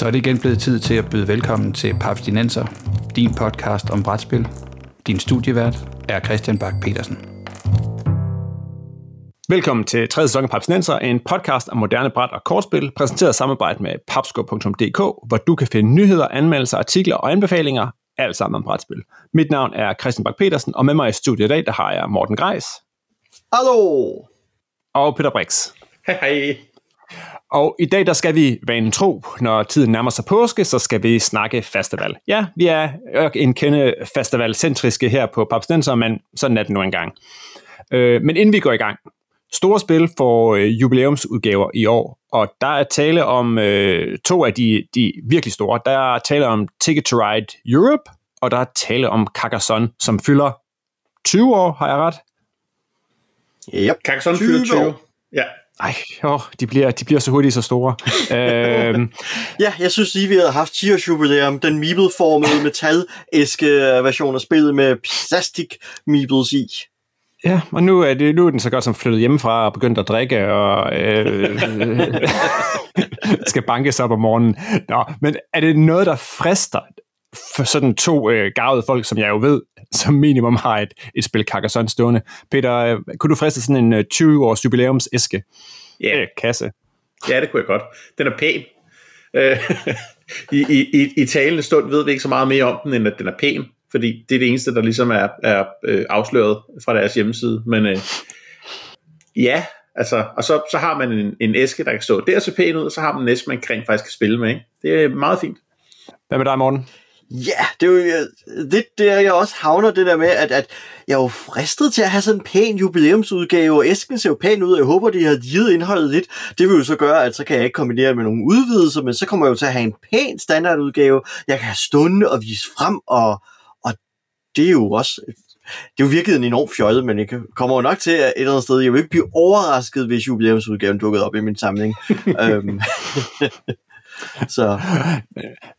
Så er det igen blevet tid til at byde velkommen til Paps Dinenser, din podcast om brætspil. Din studievært er Christian Bak petersen Velkommen til tredje sæson af Papsnenser, en podcast om moderne bræt og kortspil, præsenteret i samarbejde med papsko.dk, hvor du kan finde nyheder, anmeldelser, artikler og anbefalinger, alt sammen om brætspil. Mit navn er Christian Bak petersen og med mig i studiet i dag, der har jeg Morten Greis. Hallo! Og Peter Brix. Hej hej. Og i dag der skal vi vanen tro, når tiden nærmer sig påske, så skal vi snakke festival. Ja, vi er en kende festivalcentriske her på Papsnenser, men sådan er det nu engang. Øh, men inden vi går i gang, store spil for øh, jubilæumsudgaver i år, og der er tale om øh, to af de, de virkelig store. Der er tale om Ticket to Ride Europe, og der er tale om Carcassonne, som fylder 20 år, har jeg ret? Yep. Carcassonne fylder 20. Ja. Ej, jo, de bliver, de bliver så hurtigt så store. øhm, ja, jeg synes lige, vi havde haft 10 års jubilæum. Den meeple-formede metal-æske version af spillet med plastik meeples i. Ja, og nu er, det, nu er den så godt som flyttet hjemmefra og begyndt at drikke og øh, skal bankes op om morgenen. Nå, men er det noget, der frister for sådan to øh, gavede folk, som jeg jo ved, som minimum har et, et spil Carcassonne stående. Peter, øh, kunne du friste sådan en øh, 20-års jubilæumsæske? Ja. Øh, kasse. Ja, det kunne jeg godt. Den er pæn. Øh, I, i, i talende stund ved vi ikke så meget mere om den, end at den er pæn, fordi det er det eneste, der ligesom er, er øh, afsløret fra deres hjemmeside. Men øh, ja, altså, og så, så har man en, en æske, der kan stå der så pæn ud, og så har man en æske, man rent faktisk kan spille med. Ikke? Det er meget fint. Hvad med dig, Morten? Ja, det er jo det, der, jeg også havner det der med, at, at jeg er jo fristet til at have sådan en pæn jubilæumsudgave, og æsken ser jo pæn ud, og jeg håber, de har givet indholdet lidt. Det vil jo så gøre, at så kan jeg ikke kombinere med nogle udvidelser, men så kommer jeg jo til at have en pæn standardudgave, jeg kan have stående og vise frem, og, og det er jo også det er jo virkelig en enorm fjollet, men jeg kommer jo nok til at et eller andet sted, jeg vil ikke blive overrasket, hvis jubilæumsudgaven dukkede op i min samling. øhm, så.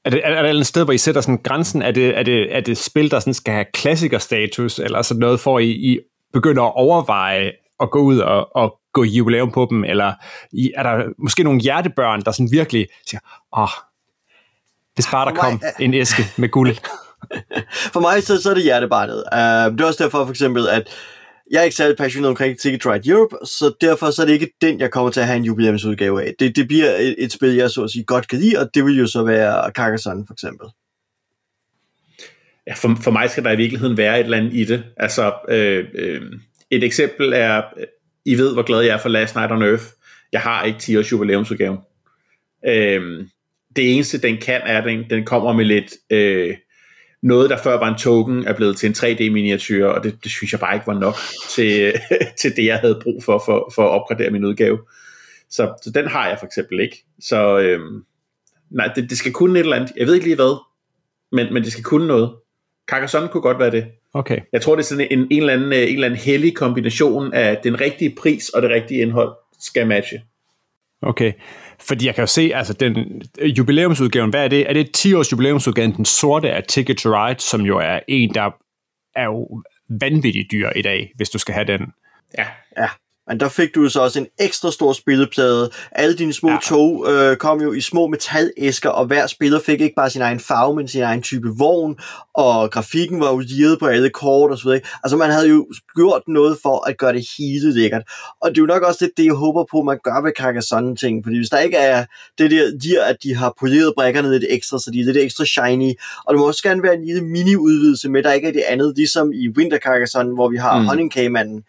Er, det, er, der et sted, hvor I sætter sådan grænsen? Er det, er det, er det spil, der sådan skal have klassikerstatus, eller sådan noget, for I, I begynder at overveje at gå ud og, og gå jubilæum på dem, eller I, er der måske nogle hjertebørn, der sådan virkelig siger, åh, oh, hvis bare der kom en æske med guld. for mig så, så er det hjertebarnet. Uh, det er også derfor for eksempel, at jeg er ikke særlig passioneret omkring Ticket Ride Europe, så derfor så er det ikke den, jeg kommer til at have en jubilæumsudgave af. Det, det bliver et, et spil, jeg så at sige godt kan lide, og det vil jo så være Carcassonne for eksempel. Ja, for, for mig skal der i virkeligheden være et eller andet i det. Altså, øh, øh, et eksempel er, I ved, hvor glad jeg er for Last Night on Earth. Jeg har ikke 10 års jubilæumsudgave. Øh, det eneste, den kan, er, at den, den kommer med lidt... Øh, noget, der før var en token, er blevet til en 3D-miniatyr, og det, det synes jeg bare ikke var nok til, til det, jeg havde brug for, for, for at opgradere min udgave. Så, så den har jeg for eksempel ikke. Så øhm, nej, det, det skal kunne et eller andet. Jeg ved ikke lige hvad, men, men det skal kunne noget. Carcassonne kunne godt være det. Okay. Jeg tror, det er sådan en, en, eller anden, en eller anden hellig kombination af den rigtige pris og det rigtige indhold skal matche. Okay. Fordi jeg kan jo se, altså den jubilæumsudgaven, hvad er det? Er det 10 års jubilæumsudgaven, den sorte af Ticket to Ride, som jo er en, der er jo vanvittigt dyr i dag, hvis du skal have den. Ja. Ja. Men der fik du så også en ekstra stor spilleplade. Alle dine små ja. tog øh, kom jo i små metalæsker, og hver spiller fik ikke bare sin egen farve, men sin egen type vogn, og grafikken var jo liret på alle kort og så videre. Altså man havde jo gjort noget for at gøre det hele lækkert. Og det er jo nok også lidt det, jeg håber på, man gør ved Carcassonne ting, fordi hvis der ikke er det der, de, at de har poleret brækkerne lidt ekstra, så de er lidt ekstra shiny, og det må også gerne være en lille mini-udvidelse med, der ikke er det andet, ligesom i Winter Carcassonne, hvor vi har mm. Honeycomb-manden.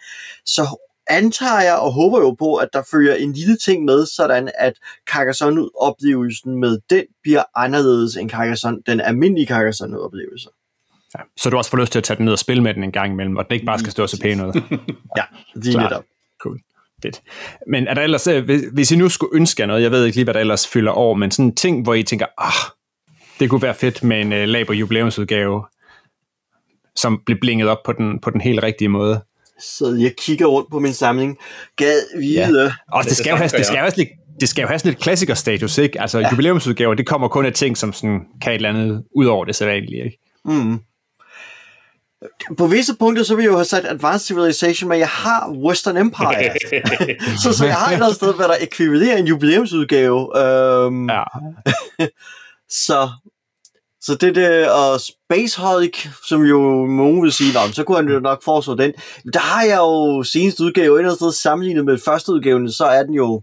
Så antager jeg og håber jo på, at der følger en lille ting med, sådan at Carcassonne-oplevelsen med den bliver anderledes end Carcassonne, den almindelige Carcassonne-oplevelse. Ja, så du også får lyst til at tage den ned og spille med den en gang imellem, og den ikke bare skal stå så pæn ud. ja, det er netop. Cool. Fedt. Men er der ellers, øh, hvis I nu skulle ønske noget, jeg ved ikke lige, hvad der ellers fylder over, men sådan en ting, hvor I tænker, ah, det kunne være fedt med en uh, Laber jubilæumsudgave, som bliver blinget op på den, på den helt rigtige måde så jeg kigger rundt på min samling. Gad vide. Ja. Og det skal, jo have, det skal jo have det skal jo have sådan lidt klassikerstatus, ikke? Altså ja. jubilæumsudgaver, det kommer kun af ting, som sådan kan et eller andet ud over det sædvanlige, ikke? Mm. På visse punkter, så vil jeg jo have sagt Advanced Civilization, men jeg har Western Empire. så, så jeg har et eller andet sted, hvad der ekvivalerer en jubilæumsudgave. Um, ja. Så, så det der, og Space Hulk, som jo nogen vil sige, så kunne han jo nok foreslå den. Der har jeg jo senest udgave, et eller andet sted sammenlignet med første udgaven, så er den jo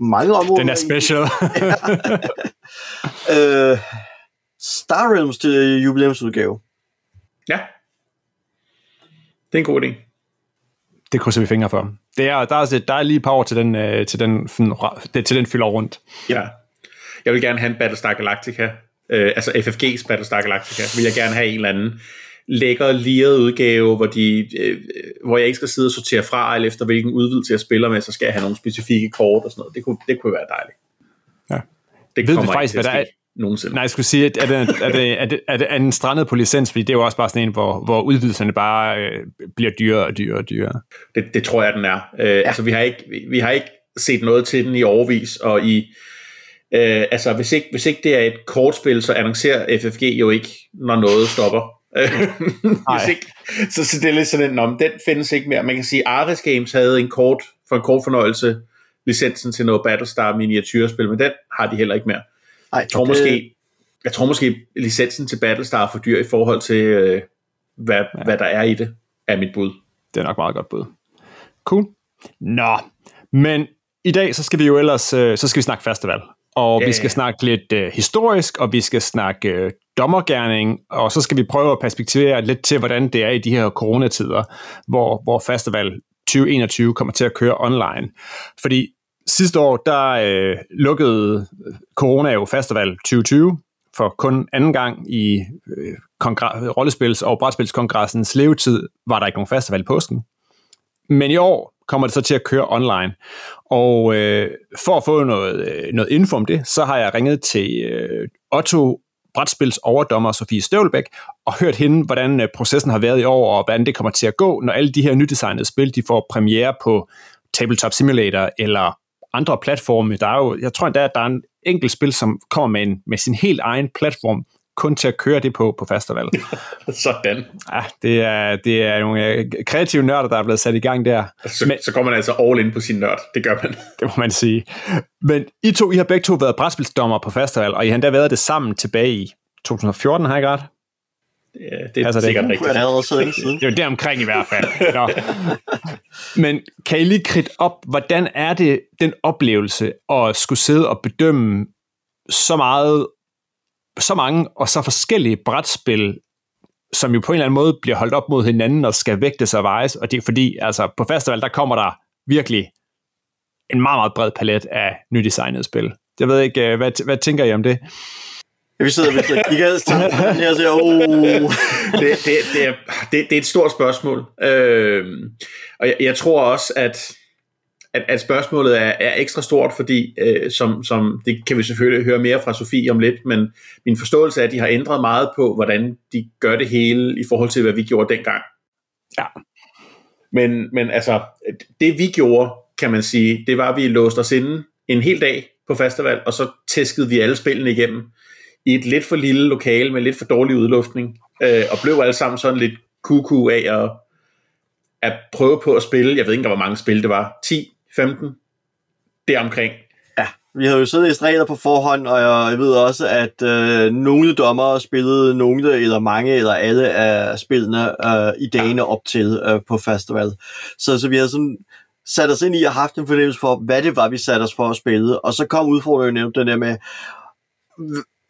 mange områder. Den er special. øh, Star Realms til jubilæumsudgave. Ja. Det er en god idé. Det krydser vi fingre for. Det er, der, er, der er lige et par år til den, øh, til den, til den fylder rundt. Ja. Jeg vil gerne have en Battlestar Galactica. Øh, altså FFG's Battlestar Galactica. Vil jeg gerne have en eller anden lækker, liret udgave, hvor, de, øh, hvor jeg ikke skal sidde og sortere fra, eller efter hvilken udvidelse jeg spiller med, så skal jeg have nogle specifikke kort og sådan noget. Det kunne, det kunne være dejligt. Ja. Det Ved kommer vi faktisk, ikke til at der er, ske nogensinde. Nej, jeg skulle sige, at er det, er det, er det, er det, er den strandet på licens, fordi det er jo også bare sådan en, hvor, hvor udvidelserne bare øh, bliver dyrere og dyrere og dyrere. Det, det tror jeg, den er. Øh, ja. Altså, vi har, ikke, vi, vi har ikke set noget til den i overvis, og i øh, altså, hvis ikke, hvis ikke det er et kortspil, så annoncerer FFG jo ikke, når noget stopper. hvis ikke, så, så det er lidt sådan en, om den findes ikke mere. Man kan sige, Ares Games havde en kort, for en kort fornøjelse, licensen til noget Battlestar miniatyrspil, men den har de heller ikke mere. Ej, Jeg tror måske, jeg tror måske licensen til Battlestar er for dyr i forhold til, øh, hvad, ja. hvad der er i det, er mit bud. Det er nok meget godt bud. Cool. Nå, men i dag så skal vi jo ellers øh, så skal vi snakke festival. Og Ja, vi skal ja. snakke lidt øh, historisk, og vi skal snakke øh, dommergærning, og så skal vi prøve at perspektivere lidt til, hvordan det er i de her coronatider, hvor, hvor festival 2021 kommer til at køre online. Fordi sidste år, der øh, lukkede corona jo festival 2020, for kun anden gang i øh, kongre- rollespils- og brætspilskongressens levetid var der ikke nogen festival i påsken. Men i år kommer det så til at køre online. Og øh, for at få noget, øh, noget info om det, så har jeg ringet til øh, Otto brætspils overdommer Sofie Støvlbæk og hørt hende, hvordan øh, processen har været i år, og hvordan det kommer til at gå, når alle de her nydesignede spil, de får premiere på Tabletop Simulator eller andre platforme. Der er jo, jeg tror endda, at der er en enkelt spil, som kommer med, en, med sin helt egen platform, kun til at køre det på på festival. Sådan. Ja, det er, det er nogle øh, kreative nørder, der er blevet sat i gang der. Så, Men, så går man altså all in på sin nørd. Det gør man. Det må man sige. Men I to, I har begge to været brætspilsdommer på festival, og I har endda været det sammen tilbage i 2014, har jeg ikke ret? Ja, det er Altså, det- sikkert Det er rigtigt. Det er jo deromkring i hvert fald. Nå. Men kan I lige kridte op, hvordan er det den oplevelse at skulle sidde og bedømme så meget, så mange og så forskellige brætspil, som jo på en eller anden måde bliver holdt op mod hinanden og skal vægtes og vejes, og det er fordi, altså på festival, der kommer der virkelig en meget, meget bred palet af nydesignede spil. Jeg ved ikke, øh, hvad, hvad tænker I om det? Ja, vi sidder og kigger her og siger, oh, det, det, det, er, det, det er et stort spørgsmål. Øhm, og jeg, jeg tror også, at, at, at spørgsmålet er, er ekstra stort, fordi øh, som, som, det kan vi selvfølgelig høre mere fra Sofie om lidt, men min forståelse er, at de har ændret meget på, hvordan de gør det hele i forhold til, hvad vi gjorde dengang. Ja. Men, men altså, det vi gjorde, kan man sige, det var, at vi låste os inde en hel dag på festival, og så tæskede vi alle spillene igennem i et lidt for lille lokale med lidt for dårlig udluftning, øh, og blev alle sammen sådan lidt kuku af at, at prøve på at spille, jeg ved ikke, hvor mange spil det var, 10, 15, deromkring. Ja, vi havde jo siddet i stræder på forhånd, og jeg ved også, at øh, nogle dommere spillede nogle, eller mange, eller alle af spillene øh, i dagene op til øh, på festival. Så, så vi havde sådan sat os ind i og haft en fornemmelse for, hvad det var, vi satte os for at spille. Og så kom udfordringen netop den der med,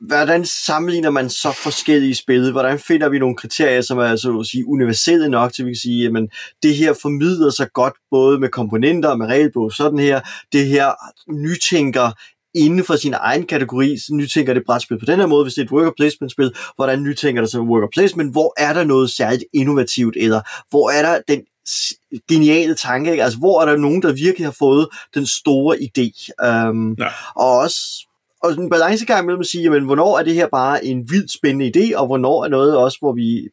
hvordan sammenligner man så forskellige spil? Hvordan finder vi nogle kriterier, som er så at sige, universelle nok til, at vi kan sige, at det her formidler sig godt både med komponenter og med regelbog, sådan her. Det her nytænker inden for sin egen kategori, så nytænker det brætspil på den her måde, hvis det er et worker placement spil, hvordan nytænker det så worker placement, hvor er der noget særligt innovativt, eller hvor er der den geniale tanke, ikke? altså hvor er der nogen, der virkelig har fået den store idé, um, Ja. og også og en balancegang mellem at sige, jamen, hvornår er det her bare en vildt spændende idé, og hvornår er noget også, hvor vi,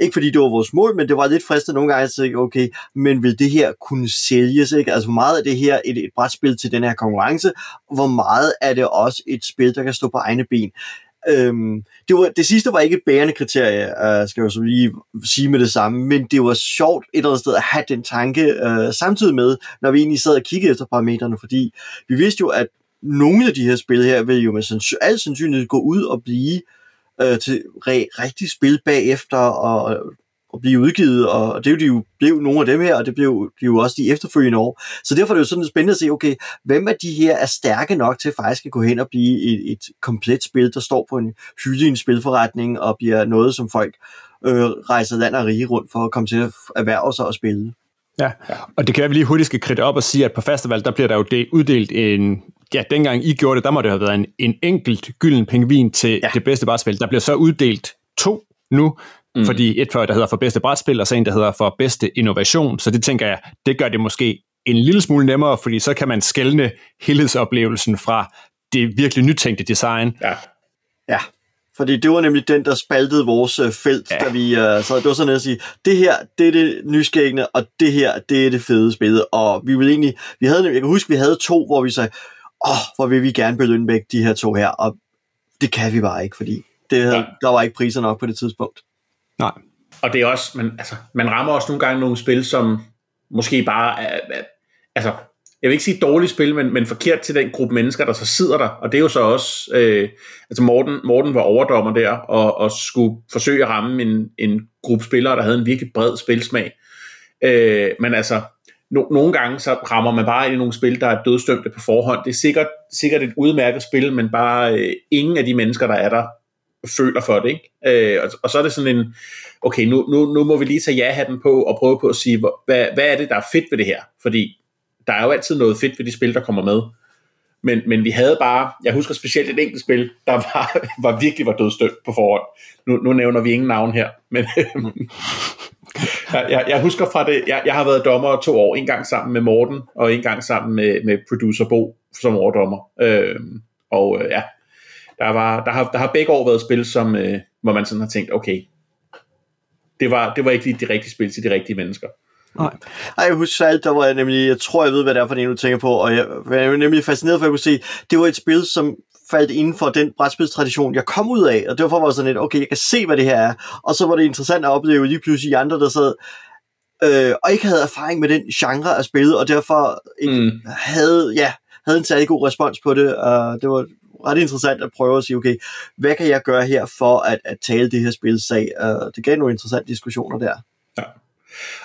ikke fordi det var vores mål, men det var lidt fristende nogle gange at sige, okay, men vil det her kunne sælges, ikke? Altså, hvor meget er det her et, et brætspil til den her konkurrence, hvor meget er det også et spil, der kan stå på egne ben? Øhm, det, var, det sidste var ikke et bærende kriterie, øh, skal jeg jo så lige sige med det samme, men det var sjovt et eller andet sted at have den tanke øh, samtidig med, når vi egentlig sad og kiggede efter parametrene, fordi vi vidste jo, at nogle af de her spil her vil jo med sands- al sandsynlighed gå ud og blive øh, til re- rigtig spil bagefter og, og blive udgivet, og det er jo, de jo blev nogle af dem her, og det blev de jo også de efterfølgende år. Så derfor er det jo sådan spændende at se, okay, hvem af de her er stærke nok til faktisk at gå hen og blive et, et komplet spil, der står på en hylde i en spilforretning, og bliver noget, som folk øh, rejser land og rige rundt for at komme til at erhverve sig og spille. Ja, og det kan være, at vi lige hurtigt skal kridte op og sige, at på festival, der bliver der jo uddelt en, ja, dengang I gjorde det, der må det have været en, en enkelt gylden pengvin til ja. det bedste brætspil. Der bliver så uddelt to nu, mm. fordi et for, der hedder for bedste brætspil, og så en, der hedder for bedste innovation. Så det tænker jeg, det gør det måske en lille smule nemmere, fordi så kan man skælne helhedsoplevelsen fra det virkelig nytænkte design. Ja. Ja, fordi det var nemlig den, der spaltede vores øh, felt, ja. da vi uh, så det var sådan at sige, det her, det er det nyskæggende, og det her, det er det fede spil. Og vi ville egentlig, vi havde, jeg kan huske, vi havde to, hvor vi sagde, åh, oh, hvor vil vi gerne belønne begge de her to her, og det kan vi bare ikke, fordi det, ja. der var ikke priser nok på det tidspunkt. Nej. Og det er også, man, altså, man rammer også nogle gange nogle spil, som måske bare er, er altså, jeg vil ikke sige dårligt spil, men, men forkert til den gruppe mennesker, der så sidder der. Og det er jo så også, øh, altså Morten, Morten var overdommer der, og, og skulle forsøge at ramme en, en gruppe spillere, der havde en virkelig bred spilsmag. Øh, men altså, no, nogle gange så rammer man bare ind i nogle spil, der er dødstømte på forhånd. Det er sikkert, sikkert et udmærket spil, men bare øh, ingen af de mennesker, der er der, føler for det. Ikke? Øh, og, og så er det sådan en, okay, nu, nu, nu må vi lige tage ja-hatten på og prøve på at sige, hvad, hvad er det, der er fedt ved det her? Fordi der er jo altid noget fedt ved de spil, der kommer med. Men, men vi havde bare, jeg husker specielt et enkelt spil, der var, var virkelig var dødstødt på forhånd. Nu, nu nævner vi ingen navn her, men jeg, jeg husker fra det, jeg, jeg har været dommer to år, en gang sammen med Morten, og en gang sammen med, med producer Bo som overdommer. Øh, og øh, ja, der, var, der, har, der har begge år været spil, som, øh, hvor man sådan har tænkt, okay, det var, det var ikke lige de rigtige spil til de rigtige mennesker. Nej. Ej, jeg husker alt, der var jeg nemlig, jeg tror, jeg ved, hvad det er for en, du tænker på, og jeg, jeg er nemlig fascineret, for at jeg kunne se, det var et spil, som faldt inden for den brætspilstradition, jeg kom ud af, og derfor var jeg sådan lidt, okay, jeg kan se, hvad det her er, og så var det interessant at opleve lige pludselig andre, der sad, øh, og ikke havde erfaring med den genre af spil, og derfor ikke mm. havde, ja, havde en særlig god respons på det, og det var ret interessant at prøve at sige, okay, hvad kan jeg gøre her for at, at tale det her spil sag? Uh, det gav nogle interessante diskussioner der.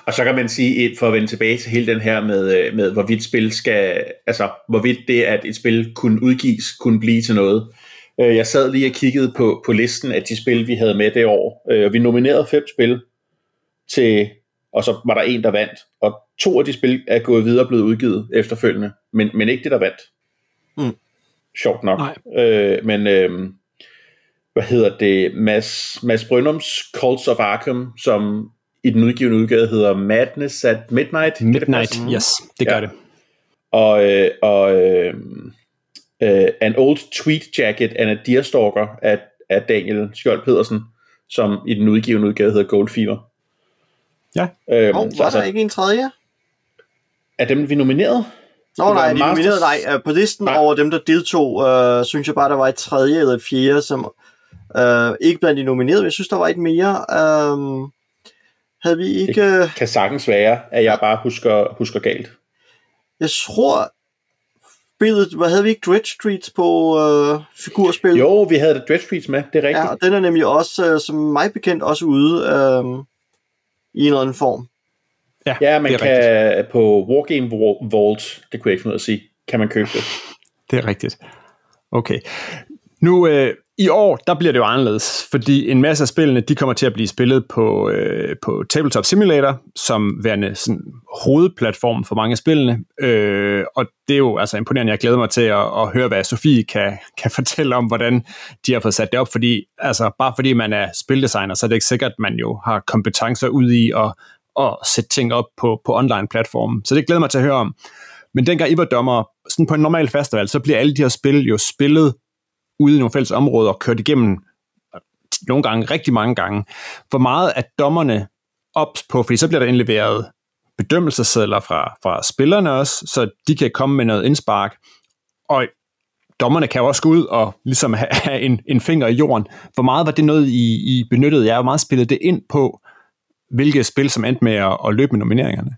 Og så kan man sige, for at vende tilbage til hele den her med, øh, med hvorvidt spil skal, altså hvorvidt det, at et spil kunne udgives, kunne blive til noget. Øh, jeg sad lige og kiggede på, på listen af de spil, vi havde med det år, øh, og vi nominerede fem spil til, og så var der en, der vandt, og to af de spil er gået videre og blevet udgivet efterfølgende, men, men ikke det, der vandt. Mm. Sjovt nok. Øh, men øh, hvad hedder det, Mads, Mads Brønums Cults of Arkham, som i den udgivende udgave hedder Madness at Midnight. Midnight, det yes, det gør ja. det. Og, øh, og øh, øh, An Old Tweet Jacket and a Deerstalker af, af Daniel Skjold Pedersen, som i den udgivende udgave hedder Gold Fever. Ja. Øhm, oh, var altså, der ikke en tredje? Er dem, vi nomineret? Nå nej, de nominerede nej. På listen nej. over dem, der deltog, øh, synes jeg bare, der var et tredje eller et fjerde, som øh, ikke blandt de nominerede, jeg synes, der var et mere. Øh, havde vi ikke... Det kan sagtens være, at jeg bare husker, husker galt. Jeg tror, spillet, hvad havde vi ikke Dread Streets på øh, figurspil? Jo, vi havde Dread Streets med, det er rigtigt. Ja, den er nemlig også, øh, som mig bekendt, også ude øh, i en eller anden form. Ja, ja man kan rigtigt. på Wargame Vault, det kunne jeg ikke finde ud at sige, kan man købe det. Det er rigtigt. Okay. Nu, øh, i år, der bliver det jo anderledes, fordi en masse af spillene, de kommer til at blive spillet på, øh, på Tabletop Simulator, som værende sådan hovedplatform for mange af spillene. Øh, og det er jo altså imponerende. Jeg glæder mig til at, at høre, hvad Sofie kan, kan fortælle om, hvordan de har fået sat det op. Fordi altså, bare fordi man er spildesigner, så er det ikke sikkert, at man jo har kompetencer ud i at, at sætte ting op på, på online-platformen. Så det glæder mig til at høre om. Men dengang I var dommer, sådan på en normal festival, så bliver alle de her spil jo spillet ude i nogle fælles områder og kørt igennem nogle gange, rigtig mange gange. Hvor meget er dommerne ops på, fordi så bliver der indleveret bedømmelsessedler fra, fra spillerne også, så de kan komme med noget indspark. Og dommerne kan jo også gå ud og ligesom have en, en finger i jorden. Hvor meget var det noget, I, I benyttede jer? Hvor meget spillede det ind på, hvilke spil, som endte med at, at løbe med nomineringerne?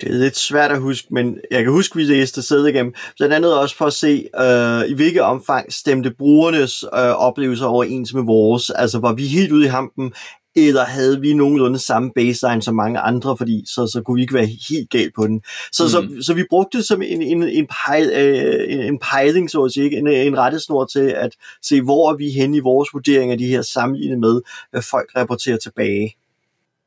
Det er lidt svært at huske, men jeg kan huske, at vi læste sæde igennem. Blandt andet også for at se, øh, i hvilket omfang stemte brugernes øh, oplevelser overens med vores. Altså, var vi helt ude i hampen, eller havde vi nogenlunde samme baseline som mange andre, fordi så, så kunne vi ikke være helt galt på den. Så, mm. så, så vi brugte det som en, en, en, pejl, øh, en pejling, så at sige, en, en rettesnor til at se, hvor er vi henne i vores vurdering af de her sammenlignet med, hvad folk rapporterer tilbage.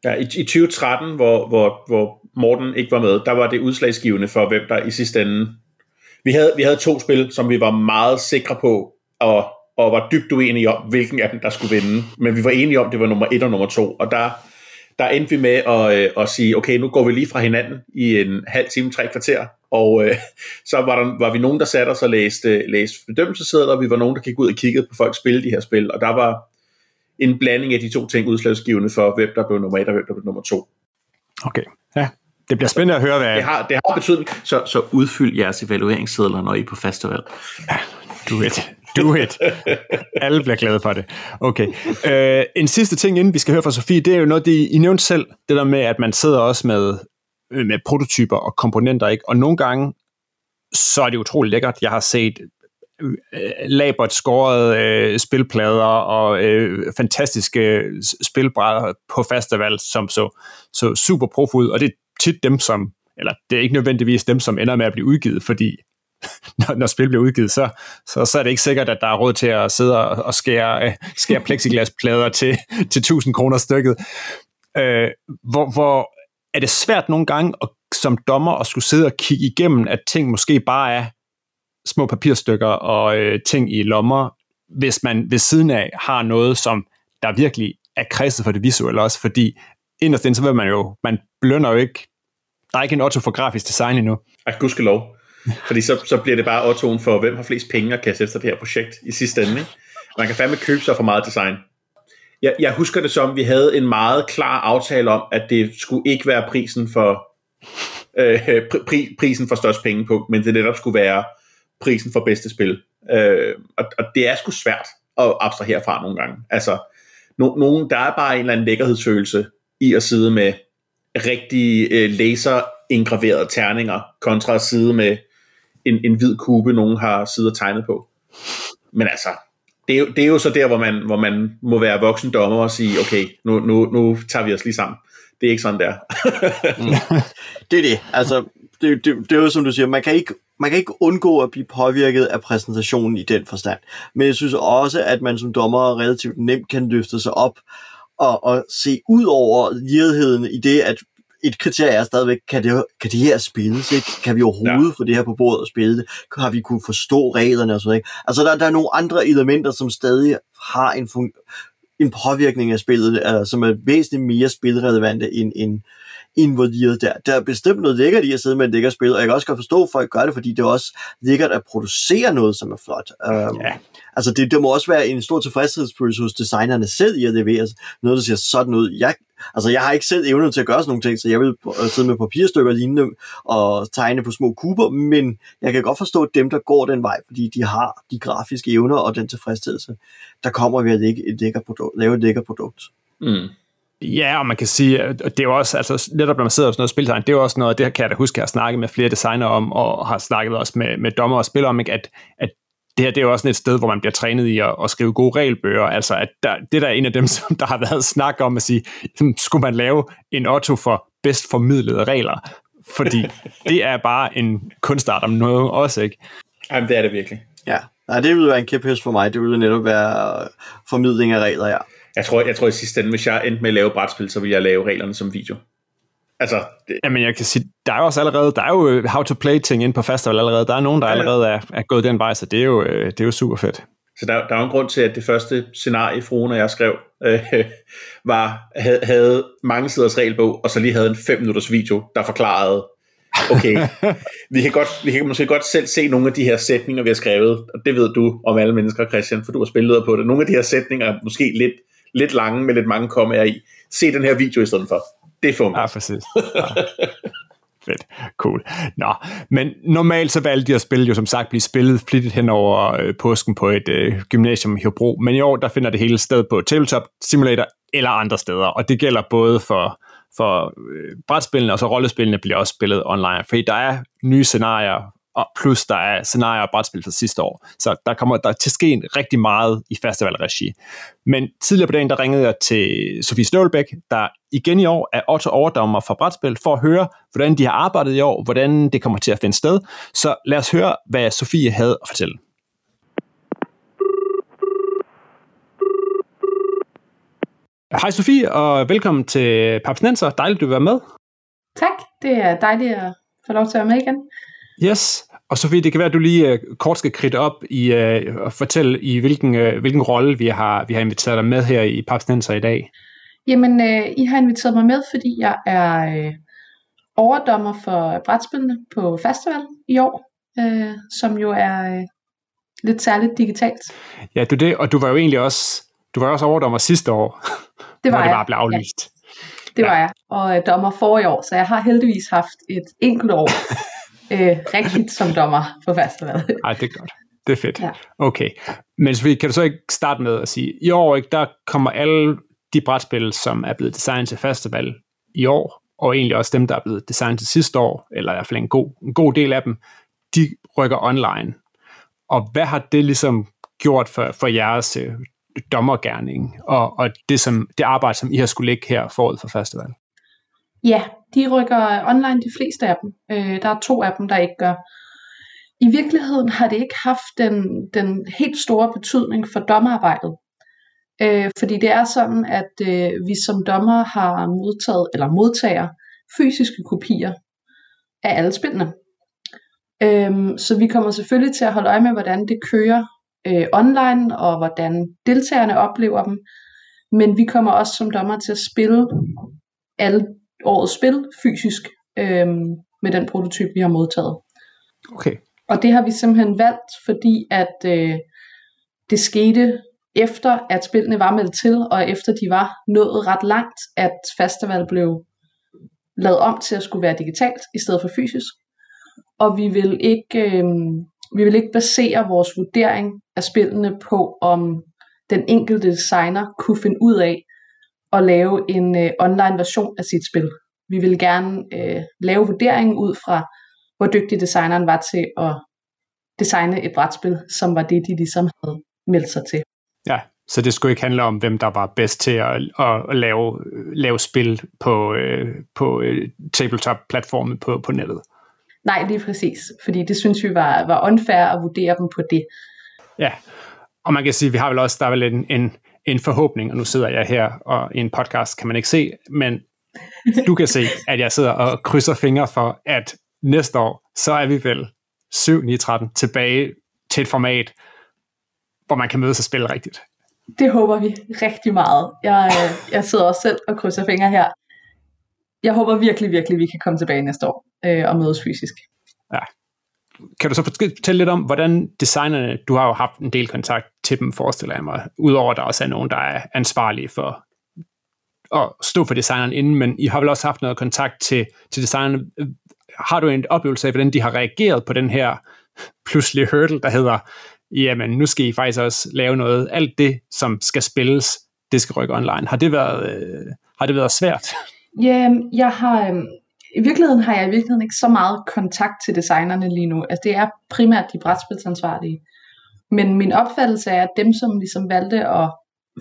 Ja, i, i 2013, hvor, hvor, hvor Morten ikke var med, der var det udslagsgivende for, hvem der i sidste ende... Vi havde, vi havde to spil, som vi var meget sikre på, og og var dybt uenige om, hvilken af dem, der skulle vinde. Men vi var enige om, det var nummer et og nummer to. Og der, der endte vi med at, øh, at sige, okay, nu går vi lige fra hinanden i en halv time, tre kvarter. Og øh, så var, der, var vi nogen, der satte os og læste, læste bedømmelsesedler, og vi var nogen, der gik ud og kiggede på folk spille de her spil. Og der var en blanding af de to ting udslagsgivende for, hvem der blev nummer et og hvem der blev nummer to. Okay, ja. Det bliver spændende at høre, hvad... Det har, det har betydning. Så, så udfyld jeres evalueringssedler, når I er på festival. Ja, du ved Do it. Alle bliver glade for det. Okay. Uh, en sidste ting, inden vi skal høre fra Sofie, det er jo noget, det, I nævnte selv, det der med, at man sidder også med, øh, med prototyper og komponenter, ikke? og nogle gange, så er det utroligt lækkert. Jeg har set labert skåret øh, spilplader og øh, fantastiske spilbrædder på festival, som så, så super prof ud, og det er tit dem, som, eller det er ikke nødvendigvis dem, som ender med at blive udgivet, fordi når, når spil bliver udgivet, så, så, så er det ikke sikkert, at der er råd til at sidde og, og skære, øh, skære plexiglasplader til, til 1000 kroner stykket. Øh, hvor, hvor er det svært nogle gange at, som dommer at skulle sidde og kigge igennem, at ting måske bare er små papirstykker og øh, ting i lommer, hvis man ved siden af har noget, som der virkelig er kredset for det visuelle også, fordi inderst inden, så vil man jo, man blønder jo ikke, der er ikke en grafisk design endnu. Ej, gudskelov. Fordi så, så bliver det bare ottoen for, hvem har flest penge at kaste efter det her projekt i sidste ende. Ikke? Man kan fandme købe sig for meget design. Jeg, jeg husker det som, vi havde en meget klar aftale om, at det skulle ikke være prisen for øh, pri, prisen for størst penge på, men det netop skulle være prisen for bedste spil. Øh, og, og det er sgu svært at abstrahere fra nogle gange. Altså, no, nogen, der er bare en eller anden lækkerhedsfølelse i at sidde med rigtig øh, laser ingraverede terninger, kontra at sidde med en, en hvid kube, nogen har siddet og tegnet på. Men altså, det er, jo, det er jo så der, hvor man, hvor man må være voksen dommer og sige, okay, nu, nu, nu tager vi os lige sammen. Det er ikke sådan der. mm. Det er det. Altså, det, det, det er jo som du siger, man kan ikke man kan ikke undgå at blive påvirket af præsentationen i den forstand. Men jeg synes også, at man som dommer relativt nemt kan løfte sig op og, og se ud over ligheden i det, at et kriterie er stadigvæk, kan det, kan det her spilles? Ikke? Kan vi overhovedet ja. få det her på bordet og spille det? Har vi kunne forstå reglerne og sådan noget? Altså, der, der er nogle andre elementer, som stadig har en, en påvirkning af spillet, altså, som er væsentligt mere spilrelevante end, end involveret der. Der er bestemt noget lækkert i at sidde med et lækkert spil, og jeg kan også godt forstå, at folk gør det, fordi det er også lækkert at producere noget, som er flot. Um, ja. Altså, det, det må også være en stor tilfredshedsfølelse hos designerne selv i at levere noget, der siger sådan ud. Jeg, altså, jeg har ikke selv evnen til at gøre sådan nogle ting, så jeg vil sidde med papirstykker lignende og tegne på små kuber, men jeg kan godt forstå dem, der går den vej, fordi de har de grafiske evner og den tilfredsstillelse, der kommer ved at lægge et lækkert produkt, lave et lækkert produkt. Mm. Ja, og man kan sige, at det er jo også, altså netop når man sidder og sådan noget spiltegn, det er jo også noget, det kan jeg da huske, at jeg har snakket med flere designer om, og har snakket også med, med dommer og spillere om, ikke? At, at det her det er jo også et sted, hvor man bliver trænet i at, at skrive gode regelbøger. Altså, at der, det der er en af dem, som der har været snak om at sige, skulle man lave en Otto for bedst formidlede regler? Fordi det er bare en kunstart om noget også, ikke? Jamen, det er det virkelig. Ja, Nej, det ville være en kæphest for mig. Det ville netop være formidling af regler, ja. Jeg tror, jeg tror i sidste ende, hvis jeg endte med at lave brætspil, så ville jeg lave reglerne som video. Altså, det... Jamen, jeg kan sige, der er jo også allerede, der er jo øh, how to play ting ind på festival allerede. Der er nogen, der ja, ja. allerede er, er gået den vej, så det er jo, øh, det er jo super fedt. Så der, der er jo en grund til, at det første scenarie, fruen og jeg skrev, øh, var, havde, havde mange siders regelbog, og så lige havde en 5 minutters video, der forklarede, okay, vi kan, godt, vi kan måske godt selv se nogle af de her sætninger, vi har skrevet, og det ved du om alle mennesker, Christian, for du har spillet på det. Nogle af de her sætninger er måske lidt, lidt lange, med lidt mange kommer i. Se den her video i stedet for. Det får mig. Ja, præcis. Ja. Fedt. Cool. Nå, men normalt så valgte de at spille jo som sagt blive spillet flittigt hen over øh, påsken på et øh, gymnasium i Hobro, men i år der finder det hele sted på Tabletop Simulator eller andre steder, og det gælder både for, for øh, brætspillene, og så rollespillene bliver også spillet online, fordi der er nye scenarier, og plus der er scenarier og brætspil fra sidste år. Så der kommer der til at ske rigtig meget i festivalregi. Men tidligere på dagen, der ringede jeg til Sofie Støvlbæk, der igen i år er Otto overdommer for brætspil, for at høre, hvordan de har arbejdet i år, hvordan det kommer til at finde sted. Så lad os høre, hvad Sofie havde at fortælle. Hej Sofie, og velkommen til Papsnenser. Dejligt, du vil være med. Tak, det er dejligt at få lov til at være med igen. Yes, og Sofie, det kan være, at du lige uh, kort skal kridte op i, uh, og fortælle, i hvilken, uh, hvilken rolle vi har, vi har inviteret dig med her i Papsnenser i dag. Jamen, uh, I har inviteret mig med, fordi jeg er uh, overdommer for brætspillene på festival i år, uh, som jo er uh, lidt særligt digitalt. Ja, du det, og du var jo egentlig også, du var også overdommer sidste år, det var hvor jeg. det bare blev aflyst. Ja, det ja. var jeg, og uh, dommer for i år, så jeg har heldigvis haft et enkelt år øh, rigtigt som dommer på festival. Ej, det er godt. Det er fedt. Ja. Okay. Men Sofie, kan du så ikke starte med at sige, i år ikke, der kommer alle de brætspil, som er blevet designet til festival i år, og egentlig også dem, der er blevet designet til sidste år, eller i hvert fald en god, en god del af dem, de rykker online. Og hvad har det ligesom gjort for, for jeres øh, dommergærning, og, og det, som, det arbejde, som I har skulle lægge her forud for festival? Ja, de rykker online, de fleste af dem. Øh, der er to af dem, der ikke gør. I virkeligheden har det ikke haft den, den helt store betydning for dommerarbejdet. Øh, fordi det er sådan, at øh, vi som dommer har modtaget, eller modtager, fysiske kopier af alle spillene. Øh, så vi kommer selvfølgelig til at holde øje med, hvordan det kører øh, online, og hvordan deltagerne oplever dem. Men vi kommer også som dommer til at spille alle årets spil fysisk øh, med den prototyp, vi har modtaget. Okay. Og det har vi simpelthen valgt, fordi at øh, det skete efter, at spillene var meldt til, og efter de var nået ret langt, at festival blev lavet om til at skulle være digitalt i stedet for fysisk. Og vi vil ikke, øh, vi vil ikke basere vores vurdering af spillene på, om den enkelte designer kunne finde ud af at lave en øh, online version af sit spil. Vi vil gerne øh, lave vurderingen ud fra, hvor dygtig designeren var til at designe et brætspil, som var det, de ligesom havde meldt sig til. Ja, så det skulle ikke handle om, hvem der var bedst til at, at, at lave, lave spil på, øh, på øh, tabletop-platformen på, på nettet. Nej, lige præcis. Fordi det synes vi var, var unfair at vurdere dem på det. Ja, og man kan sige, at vi har vel også, der er vel en, en, en forhåbning, og nu sidder jeg her, og i en podcast kan man ikke se, men du kan se, at jeg sidder og krydser fingre for, at næste år, så er vi vel 7-9-13 tilbage til et format, hvor man kan mødes og spille rigtigt. Det håber vi rigtig meget. Jeg, jeg sidder også selv og krydser fingre her. Jeg håber virkelig, virkelig, vi kan komme tilbage næste år øh, og mødes fysisk. Ja. Kan du så fortælle lidt om, hvordan designerne, du har jo haft en del kontakt til dem, forestiller jeg mig, udover at der også er nogen, der er ansvarlige for at stå for designeren inden, men I har vel også haft noget kontakt til, til designerne. Har du en oplevelse af, hvordan de har reageret på den her pludselige hurdle, der hedder, jamen nu skal I faktisk også lave noget, alt det, som skal spilles, det skal rykke online. Har det været, øh, har det været svært? Ja, jeg har, øh, i virkeligheden har jeg i virkeligheden ikke så meget kontakt til designerne lige nu. Altså det er primært de brætspilsansvarlige. Men min opfattelse er, at dem, som ligesom valgte at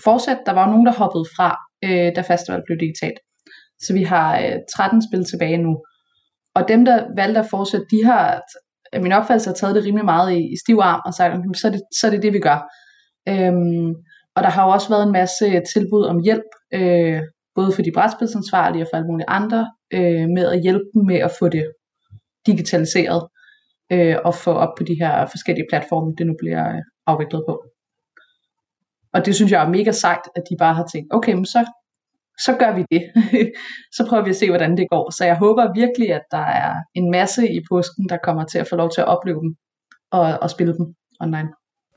fortsætte, der var jo nogen, der hoppede fra, øh, da festival blev digitalt. Så vi har øh, 13 spil tilbage nu. Og dem, der valgte at fortsætte, de har, øh, min opfattelse har taget det rimelig meget i, i stiv arm og sagt, så er det så er det, det, vi gør. Øhm, og der har jo også været en masse øh, tilbud om hjælp, øh, både for de brætspilsansvarlige og for alle mulige andre, øh, med at hjælpe dem med at få det digitaliseret øh, og få op på de her forskellige platforme, det nu bliver øh, afviklet på. Og det synes jeg er mega sejt, at de bare har tænkt, okay, men så, så gør vi det. så prøver vi at se, hvordan det går. Så jeg håber virkelig, at der er en masse i påsken, der kommer til at få lov til at opleve dem og, og spille dem online.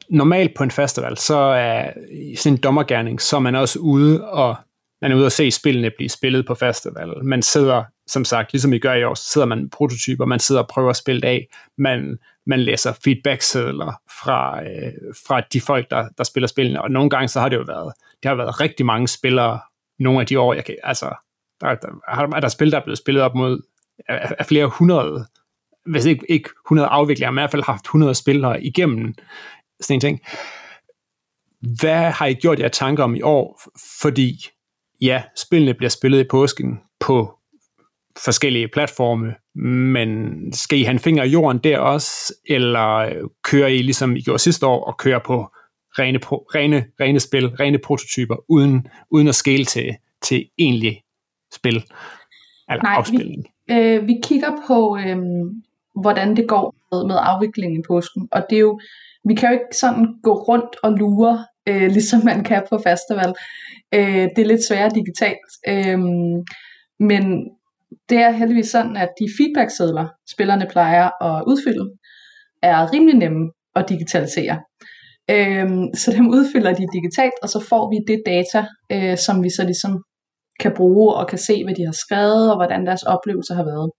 Normalt på en festival, så er sådan en dommergærning, så er man også ude og man er ude og se spillene blive spillet på festival. Man sidder, som sagt, ligesom I gør i år, så sidder man prototyper, man sidder og prøver at spille det af, man, man læser feedbacksedler fra, øh, fra de folk, der, der spiller spillene, og nogle gange så har det jo været, det har været rigtig mange spillere, nogle af de år, jeg kan, altså, Der, der, er der spil, der er blevet spillet op mod af, af flere hundrede, hvis ikke, ikke 100 afviklere, men i hvert fald haft 100 spillere igennem sådan en ting. Hvad har I gjort jer tanker om i år? Fordi ja, spillene bliver spillet i påsken på forskellige platforme, men skal I have en finger i jorden der også, eller kører I ligesom I gjorde sidste år, og kører på rene, rene, rene spil, rene prototyper, uden, uden at skale til, til egentlig spil, eller Nej, afspilning? Vi, øh, vi kigger på, øh, hvordan det går med, med afviklingen i påsken, og det er jo, vi kan jo ikke sådan gå rundt og lure, øh, ligesom man kan på festival. Øh, det er lidt sværere digitalt. Øh, men det er heldigvis sådan, at de feedbacksedler, spillerne plejer at udfylde, er rimelig nemme at digitalisere. Øhm, så dem udfylder de digitalt, og så får vi det data, øh, som vi så ligesom kan bruge og kan se, hvad de har skrevet, og hvordan deres oplevelser har været.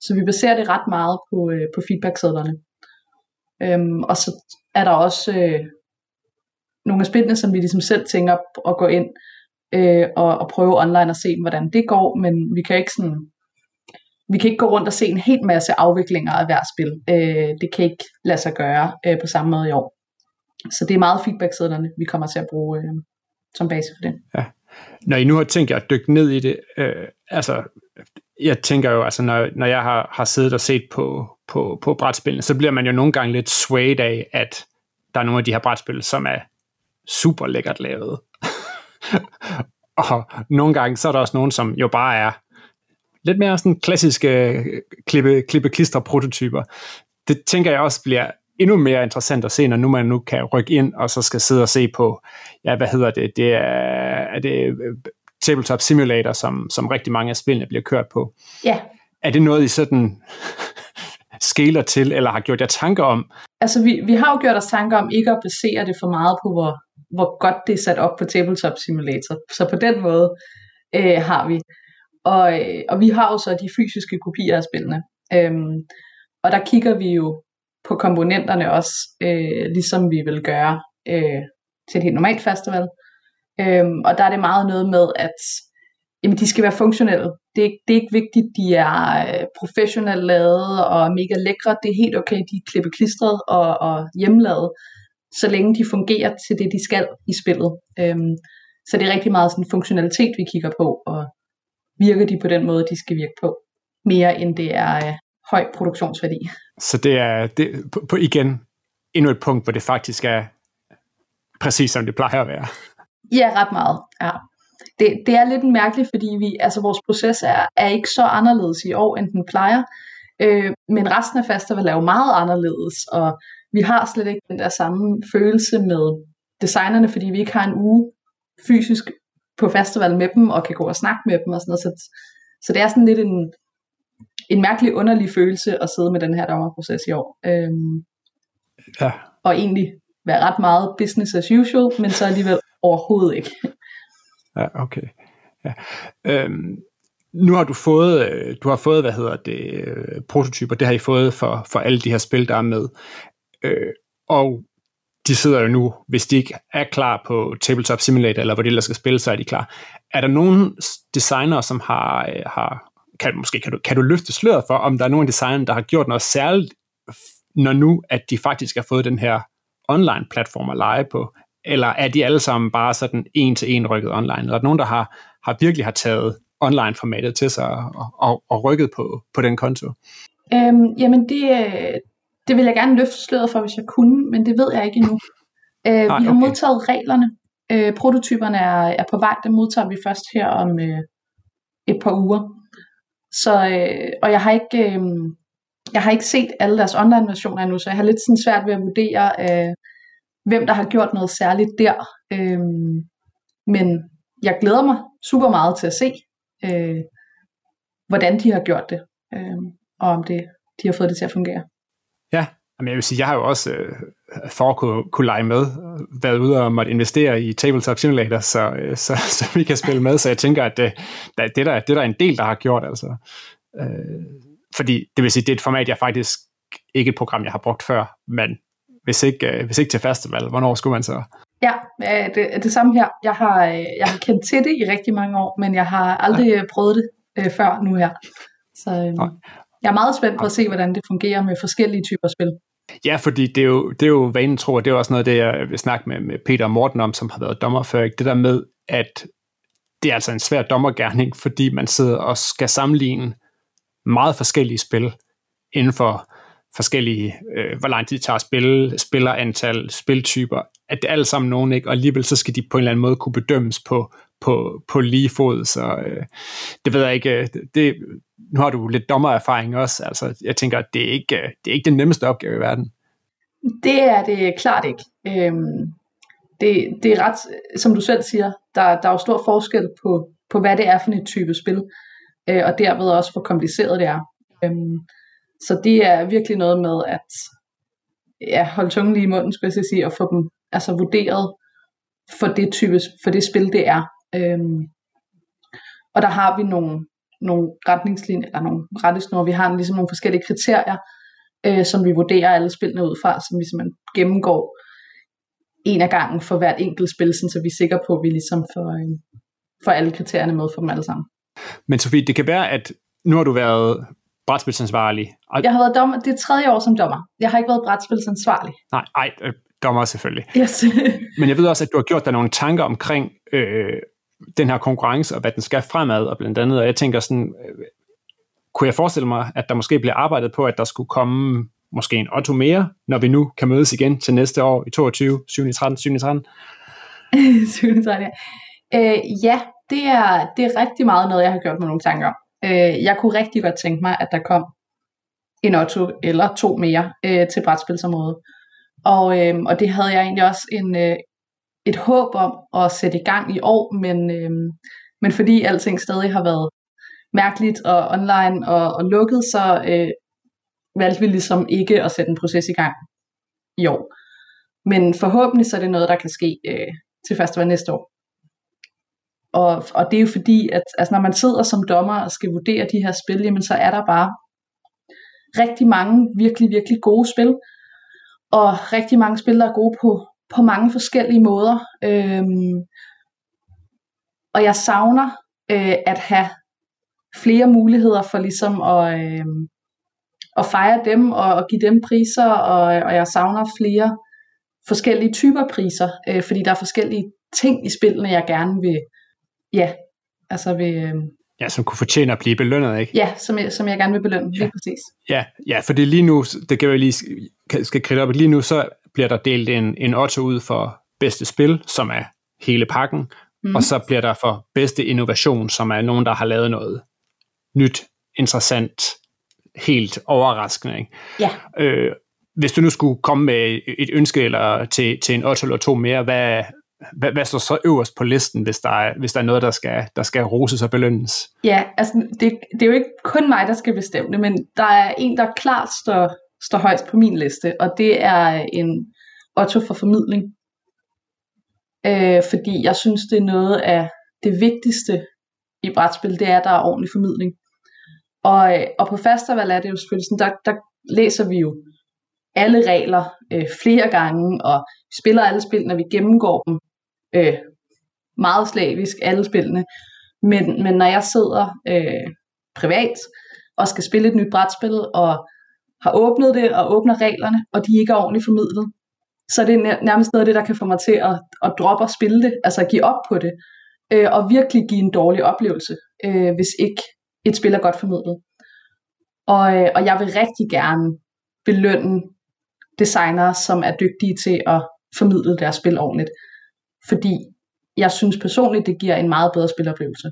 Så vi baserer det ret meget på, øh, på feedbacksedlerne. Øhm, og så er der også øh, nogle af spillene, som vi ligesom selv tænker at gå ind øh, og, og prøve online og se, hvordan det går, men vi kan ikke sådan vi kan ikke gå rundt og se en hel masse afviklinger af hver spil. Øh, det kan ikke lade sig gøre øh, på samme måde i år. Så det er meget feedbacksedlerne, vi kommer til at bruge øh, som base for det. Ja. Når I nu har tænkt jer at dykke ned i det, øh, altså jeg tænker jo, altså når, når jeg har, har siddet og set på, på, på brætspillene, så bliver man jo nogle gange lidt swayed af, at der er nogle af de her brætspil, som er super lækkert lavet. og nogle gange, så er der også nogen, som jo bare er lidt mere sådan klassiske klippe, klippe klister prototyper. Det tænker jeg også bliver endnu mere interessant at se, når nu man nu kan rykke ind, og så skal sidde og se på, ja, hvad hedder det, det er, er det øh, Tabletop Simulator, som, som rigtig mange af spillene bliver kørt på. Ja. Er det noget, I sådan skaler til, eller har gjort jer tanker om? Altså, vi, vi har jo gjort os tanker om ikke at basere det for meget på, hvor, hvor godt det er sat op på Tabletop Simulator. Så på den måde øh, har vi. Og, øh, og vi har jo så de fysiske kopier af spillene. Øhm, og der kigger vi jo på komponenterne også, øh, ligesom vi vil gøre øh, til et helt normalt festival. Øhm, og der er det meget noget med, at jamen, de skal være funktionelle. Det er, det er ikke vigtigt, de er øh, professionelt lavet og mega lækre. Det er helt okay, de er klippet klistret og, og hjemmelavet, så længe de fungerer til det, de skal i spillet. Øhm, så det er rigtig meget sådan funktionalitet, vi kigger på, og virker de på den måde, de skal virke på, mere end det er øh, høj produktionsværdi. Så det er det, på, på igen endnu et punkt, hvor det faktisk er præcis som det plejer at være. Ja, ret meget. Ja. Det, det er lidt mærkeligt, fordi vi, altså vores proces er, er ikke så anderledes i år, end den plejer. Øh, men resten af festival er jo meget anderledes, og vi har slet ikke den der samme følelse med designerne, fordi vi ikke har en uge fysisk på festival med dem, og kan gå og snakke med dem og sådan noget. Så, så det er sådan lidt en, en mærkelig underlig følelse at sidde med den her dommerproces i år. Øhm, ja. Og egentlig være ret meget business as usual, men så alligevel overhovedet ikke. Ja, okay. Ja. Øhm, nu har du fået, øh, du har fået, hvad hedder det, øh, prototyper, det har I fået for, for alle de her spil, der er med. Øh, og de sidder jo nu, hvis de ikke er klar på Tabletop Simulator, eller hvor det ellers skal spille, så er de klar. Er der nogen designer, som har, øh, har kan, måske kan du, kan du løfte sløret for, om der er nogen designer, der har gjort noget særligt, når nu, at de faktisk har fået den her online-platform at lege på? Eller er de alle sammen bare sådan en til en rykket online? Eller er der nogen, der har, har virkelig har taget online-formatet til sig og, og, og rykket på, på den konto? Øhm, jamen det, øh, det vil jeg gerne løfte sløret for, hvis jeg kunne, men det ved jeg ikke endnu. Øh, Nej, vi har okay. modtaget reglerne. Øh, prototyperne er, er på vej, det modtager vi først her om øh, et par uger. Så, øh, og jeg har ikke, øh, jeg har ikke set alle deres online versioner endnu, så jeg har lidt sådan svært ved at vurdere, øh, hvem der har gjort noget særligt der. Øh, men jeg glæder mig super meget til at se, øh, hvordan de har gjort det, øh, og om det, de har fået det til at fungere. Ja, men jeg vil sige, jeg har jo også øh, for at kunne, kunne lege med, været ude og måtte investere i Tabletop Simulator, så, øh, så, så vi kan spille med, så jeg tænker, at det, det, det, der, det der er en del, der har gjort, altså. Øh, fordi det vil sige, det er et format, jeg faktisk ikke et program, jeg har brugt før, men hvis ikke, øh, hvis ikke til festival, hvornår skulle man så? Ja, øh, det det samme her. Jeg har, øh, jeg har kendt til det i rigtig mange år, men jeg har aldrig ja. prøvet det øh, før nu her. Så øh, jeg er meget spændt på at se, hvordan det fungerer med forskellige typer spil. Ja, fordi det er jo, det er jo vanen tro, og det er også noget, det jeg vil snakke med, med Peter og Morten om, som har været dommer før. Ikke? Det der med, at det er altså en svær dommergærning, fordi man sidder og skal sammenligne meget forskellige spil inden for forskellige, øh, hvor lang tid de tager at spille, spillerantal, spiltyper, at det er alle sammen nogen, ikke? og alligevel så skal de på en eller anden måde kunne bedømmes på, på, på lige fod, så øh, det ved jeg ikke, øh, det, nu har du lidt dommererfaring også, altså jeg tænker, det er ikke, øh, det er ikke den nemmeste opgave i verden. Det er det klart ikke. Øhm, det, det er ret, som du selv siger, der, der er jo stor forskel på, på, hvad det er for et type spil, øh, og derved også, hvor kompliceret det er. Øhm, så det er virkelig noget med at ja, holde tungen lige i munden, skulle jeg sige, og få dem altså, vurderet for det, type, for det spil, det er. Øhm, og der har vi nogle, nogle retningslinjer, eller nogle rettesnore, vi har ligesom nogle forskellige kriterier, øh, som vi vurderer alle spillene ud fra, som vi simpelthen gennemgår en af gangen for hvert enkelt spil, så vi er sikre på, at vi ligesom får, øh, får alle kriterierne med for dem alle sammen. Men Sofie, det kan være, at nu har du været brætspilsansvarlig. Og... Jeg har været dommer, det er tredje år som dommer. Jeg har ikke været brætspilsansvarlig. Nej, ej, øh, dommer selvfølgelig. Yes. Men jeg ved også, at du har gjort dig nogle tanker omkring øh, den her konkurrence, og hvad den skal fremad, og blandt andet, og jeg tænker sådan, øh, kunne jeg forestille mig, at der måske bliver arbejdet på, at der skulle komme måske en Otto mere, når vi nu kan mødes igen til næste år i 22, 7. 13, 7. 13? 7. 13, ja. Øh, ja, det er, det er rigtig meget noget, jeg har gjort mig nogle tanker om. Øh, jeg kunne rigtig godt tænke mig, at der kom en Otto eller to mere øh, til brætspilsområdet. Og, øh, og det havde jeg egentlig også en, øh, et håb om at sætte i gang i år, men, øh, men fordi alting stadig har været mærkeligt og online og, og lukket, så øh, valgte vi ligesom ikke at sætte en proces i gang i år. Men forhåbentlig så er det noget, der kan ske øh, til festival næste år. Og, og det er jo fordi, at altså, når man sidder som dommer og skal vurdere de her spil, jamen, så er der bare rigtig mange virkelig, virkelig gode spil. Og rigtig mange spil, der er gode på, på mange forskellige måder. Øhm, og jeg savner øh, at have flere muligheder for ligesom at, øh, at fejre dem og, og give dem priser, og, og jeg savner flere forskellige typer priser, øh, fordi der er forskellige ting i spillene, jeg gerne vil, ja, altså vil... Øh, Ja, som kunne fortjene at blive belønnet, ikke? Ja, som jeg, som jeg gerne vil belønne, ja. lige præcis. Ja, ja, for det lige nu, det kan jeg lige skal kridte op, lige nu så bliver der delt en, en Otto ud for bedste spil, som er hele pakken, mm. og så bliver der for bedste innovation, som er nogen, der har lavet noget nyt, interessant, helt overraskende. Ikke? Ja. Øh, hvis du nu skulle komme med et ønske eller til, til en 8 eller to mere, hvad, hvad, hvad står så øverst på listen, hvis der er, hvis der er noget, der skal, der skal roses og belønnes? Ja, altså det, det er jo ikke kun mig, der skal bestemme det, men der er en, der klart står, står højst på min liste, og det er en Otto for formidling. Øh, fordi jeg synes, det er noget af det vigtigste i brætspil, det er, at der er ordentlig formidling. Og, øh, og på festival er det jo selvfølgelig sådan, der, der læser vi jo alle regler øh, flere gange, og spiller alle spillene, vi gennemgår dem øh, meget slavisk, alle spillene. Men, men når jeg sidder øh, privat og skal spille et nyt brætspil, og har åbnet det og åbner reglerne, og de ikke er ordentligt formidlet, så det er nærmest noget af det, der kan få mig til at, at droppe og spille det, altså at give op på det, øh, og virkelig give en dårlig oplevelse, øh, hvis ikke et spil er godt formidlet. Og, øh, og jeg vil rigtig gerne belønne designere, som er dygtige til at formidle deres spil ordentligt. Fordi jeg synes personligt, det giver en meget bedre spiloplevelse.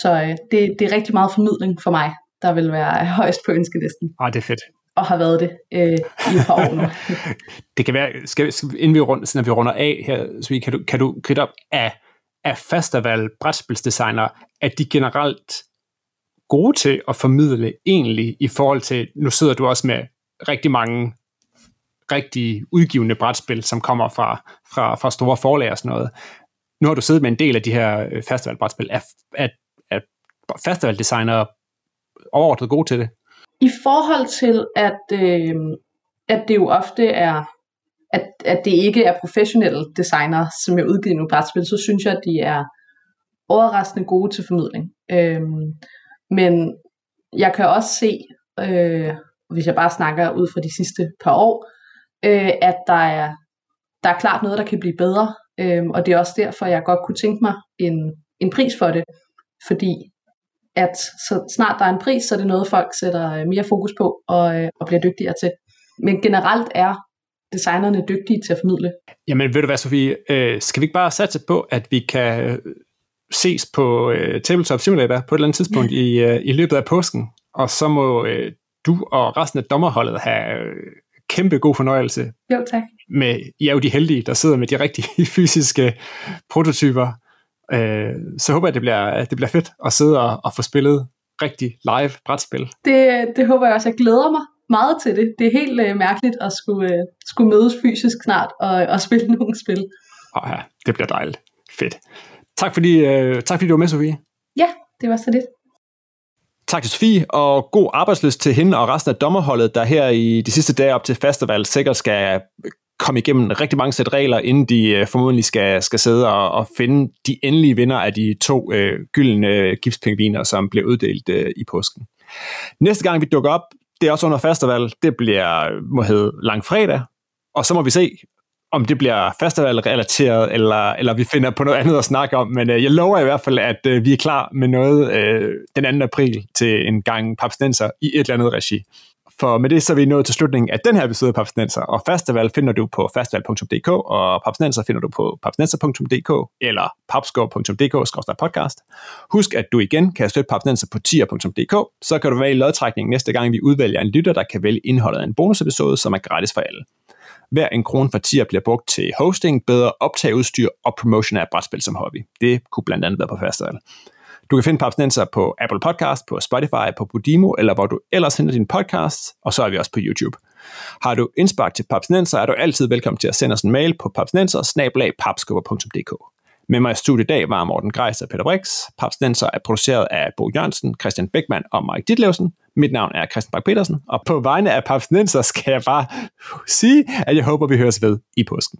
Så øh, det, det er rigtig meget formidling for mig, der vil være højst på ønskelisten. Ah, det er fedt. Og har været det øh, i et par år nu. det kan være, skal, skal, inden vi, rund, når vi runder af her, så kan du, kan du kridte op af, af festival brætspilsdesignere, at de generelt gode til at formidle egentlig i forhold til, nu sidder du også med rigtig mange rigtig udgivende brætspil, som kommer fra, fra, fra store forlag og sådan noget. Nu har du siddet med en del af de her øh, festivalbrætspil. Er, er, er festivaldesignere overordnet gode til det? I forhold til, at, øh, at det jo ofte er at, at det ikke er professionelle designer, som er udgivet nogle brætspil, så synes jeg, at de er overraskende gode til formidling. Øh, men jeg kan også se, øh, hvis jeg bare snakker ud fra de sidste par år, øh, at der er, der er klart noget, der kan blive bedre. Øh, og det er også derfor, jeg godt kunne tænke mig en, en pris for det. Fordi at så snart der er en pris, så er det noget, folk sætter øh, mere fokus på og, øh, og bliver dygtigere til. Men generelt er designerne dygtige til at formidle. Jamen ved du hvad, Sofie, øh, skal vi ikke bare satse på, at vi kan ses på øh, Tabletop Simulator på et eller andet tidspunkt ja. i, øh, i løbet af påsken, og så må øh, du og resten af dommerholdet have øh, kæmpe god fornøjelse. Jo, tak. Med, I er jo de heldige, der sidder med de rigtige fysiske prototyper. Øh, så håber jeg, at det bliver, at det bliver fedt at sidde og, og få spillet rigtig live brætspil. Det, det håber jeg også. Jeg glæder mig meget til det. Det er helt øh, mærkeligt at skulle, øh, skulle mødes fysisk snart og, og spille nogle spil. Og ja, det bliver dejligt. Fedt. Tak fordi, øh, tak fordi du var med, Sofie. Ja, det var så lidt. Tak til Sofie, og god arbejdsløst til hende og resten af dommerholdet, der her i de sidste dage op til festival sikkert skal komme igennem rigtig mange sæt regler, inden de øh, formodentlig skal, skal sidde og, og finde de endelige vinder af de to øh, gyldne øh, gipspingviner, som blev uddelt øh, i påsken. Næste gang vi dukker op, det er også under festival, det bliver øh, må hedde langfredag, og så må vi se, om det bliver festival-relateret, eller, eller vi finder på noget andet at snakke om, men øh, jeg lover i hvert fald, at øh, vi er klar med noget øh, den 2. april til en gang Papstenser i et eller andet regi. For med det så er vi nået til slutningen af den her episode af Papsnenser, og festival finder du på festival.dk, og Papsnenser finder du på papsnenser.dk eller papskov.dk-podcast. Husk, at du igen kan støtte Papsnenser på tier.dk, så kan du være i lodtrækningen næste gang, vi udvælger en lytter, der kan vælge indholdet af en bonusepisode, som er gratis for alle. Hver en krone for tier bliver brugt til hosting, bedre optageudstyr og promotion af brætspil som hobby. Det kunne blandt andet være på festival. Du kan finde Papsnenser på Apple Podcast, på Spotify, på Podimo, eller hvor du ellers henter din podcast, og så er vi også på YouTube. Har du indspark til Papsnenser, er du altid velkommen til at sende os en mail på papsnenser Med mig i studiet i dag var Morten Grejs og Peter Brix. Papsnenser er produceret af Bo Jørgensen, Christian Beckmann og Mike Ditlevsen. Mit navn er Christian Bak petersen og på vegne af Papsnenser skal jeg bare sige, at jeg håber, vi høres ved i påsken.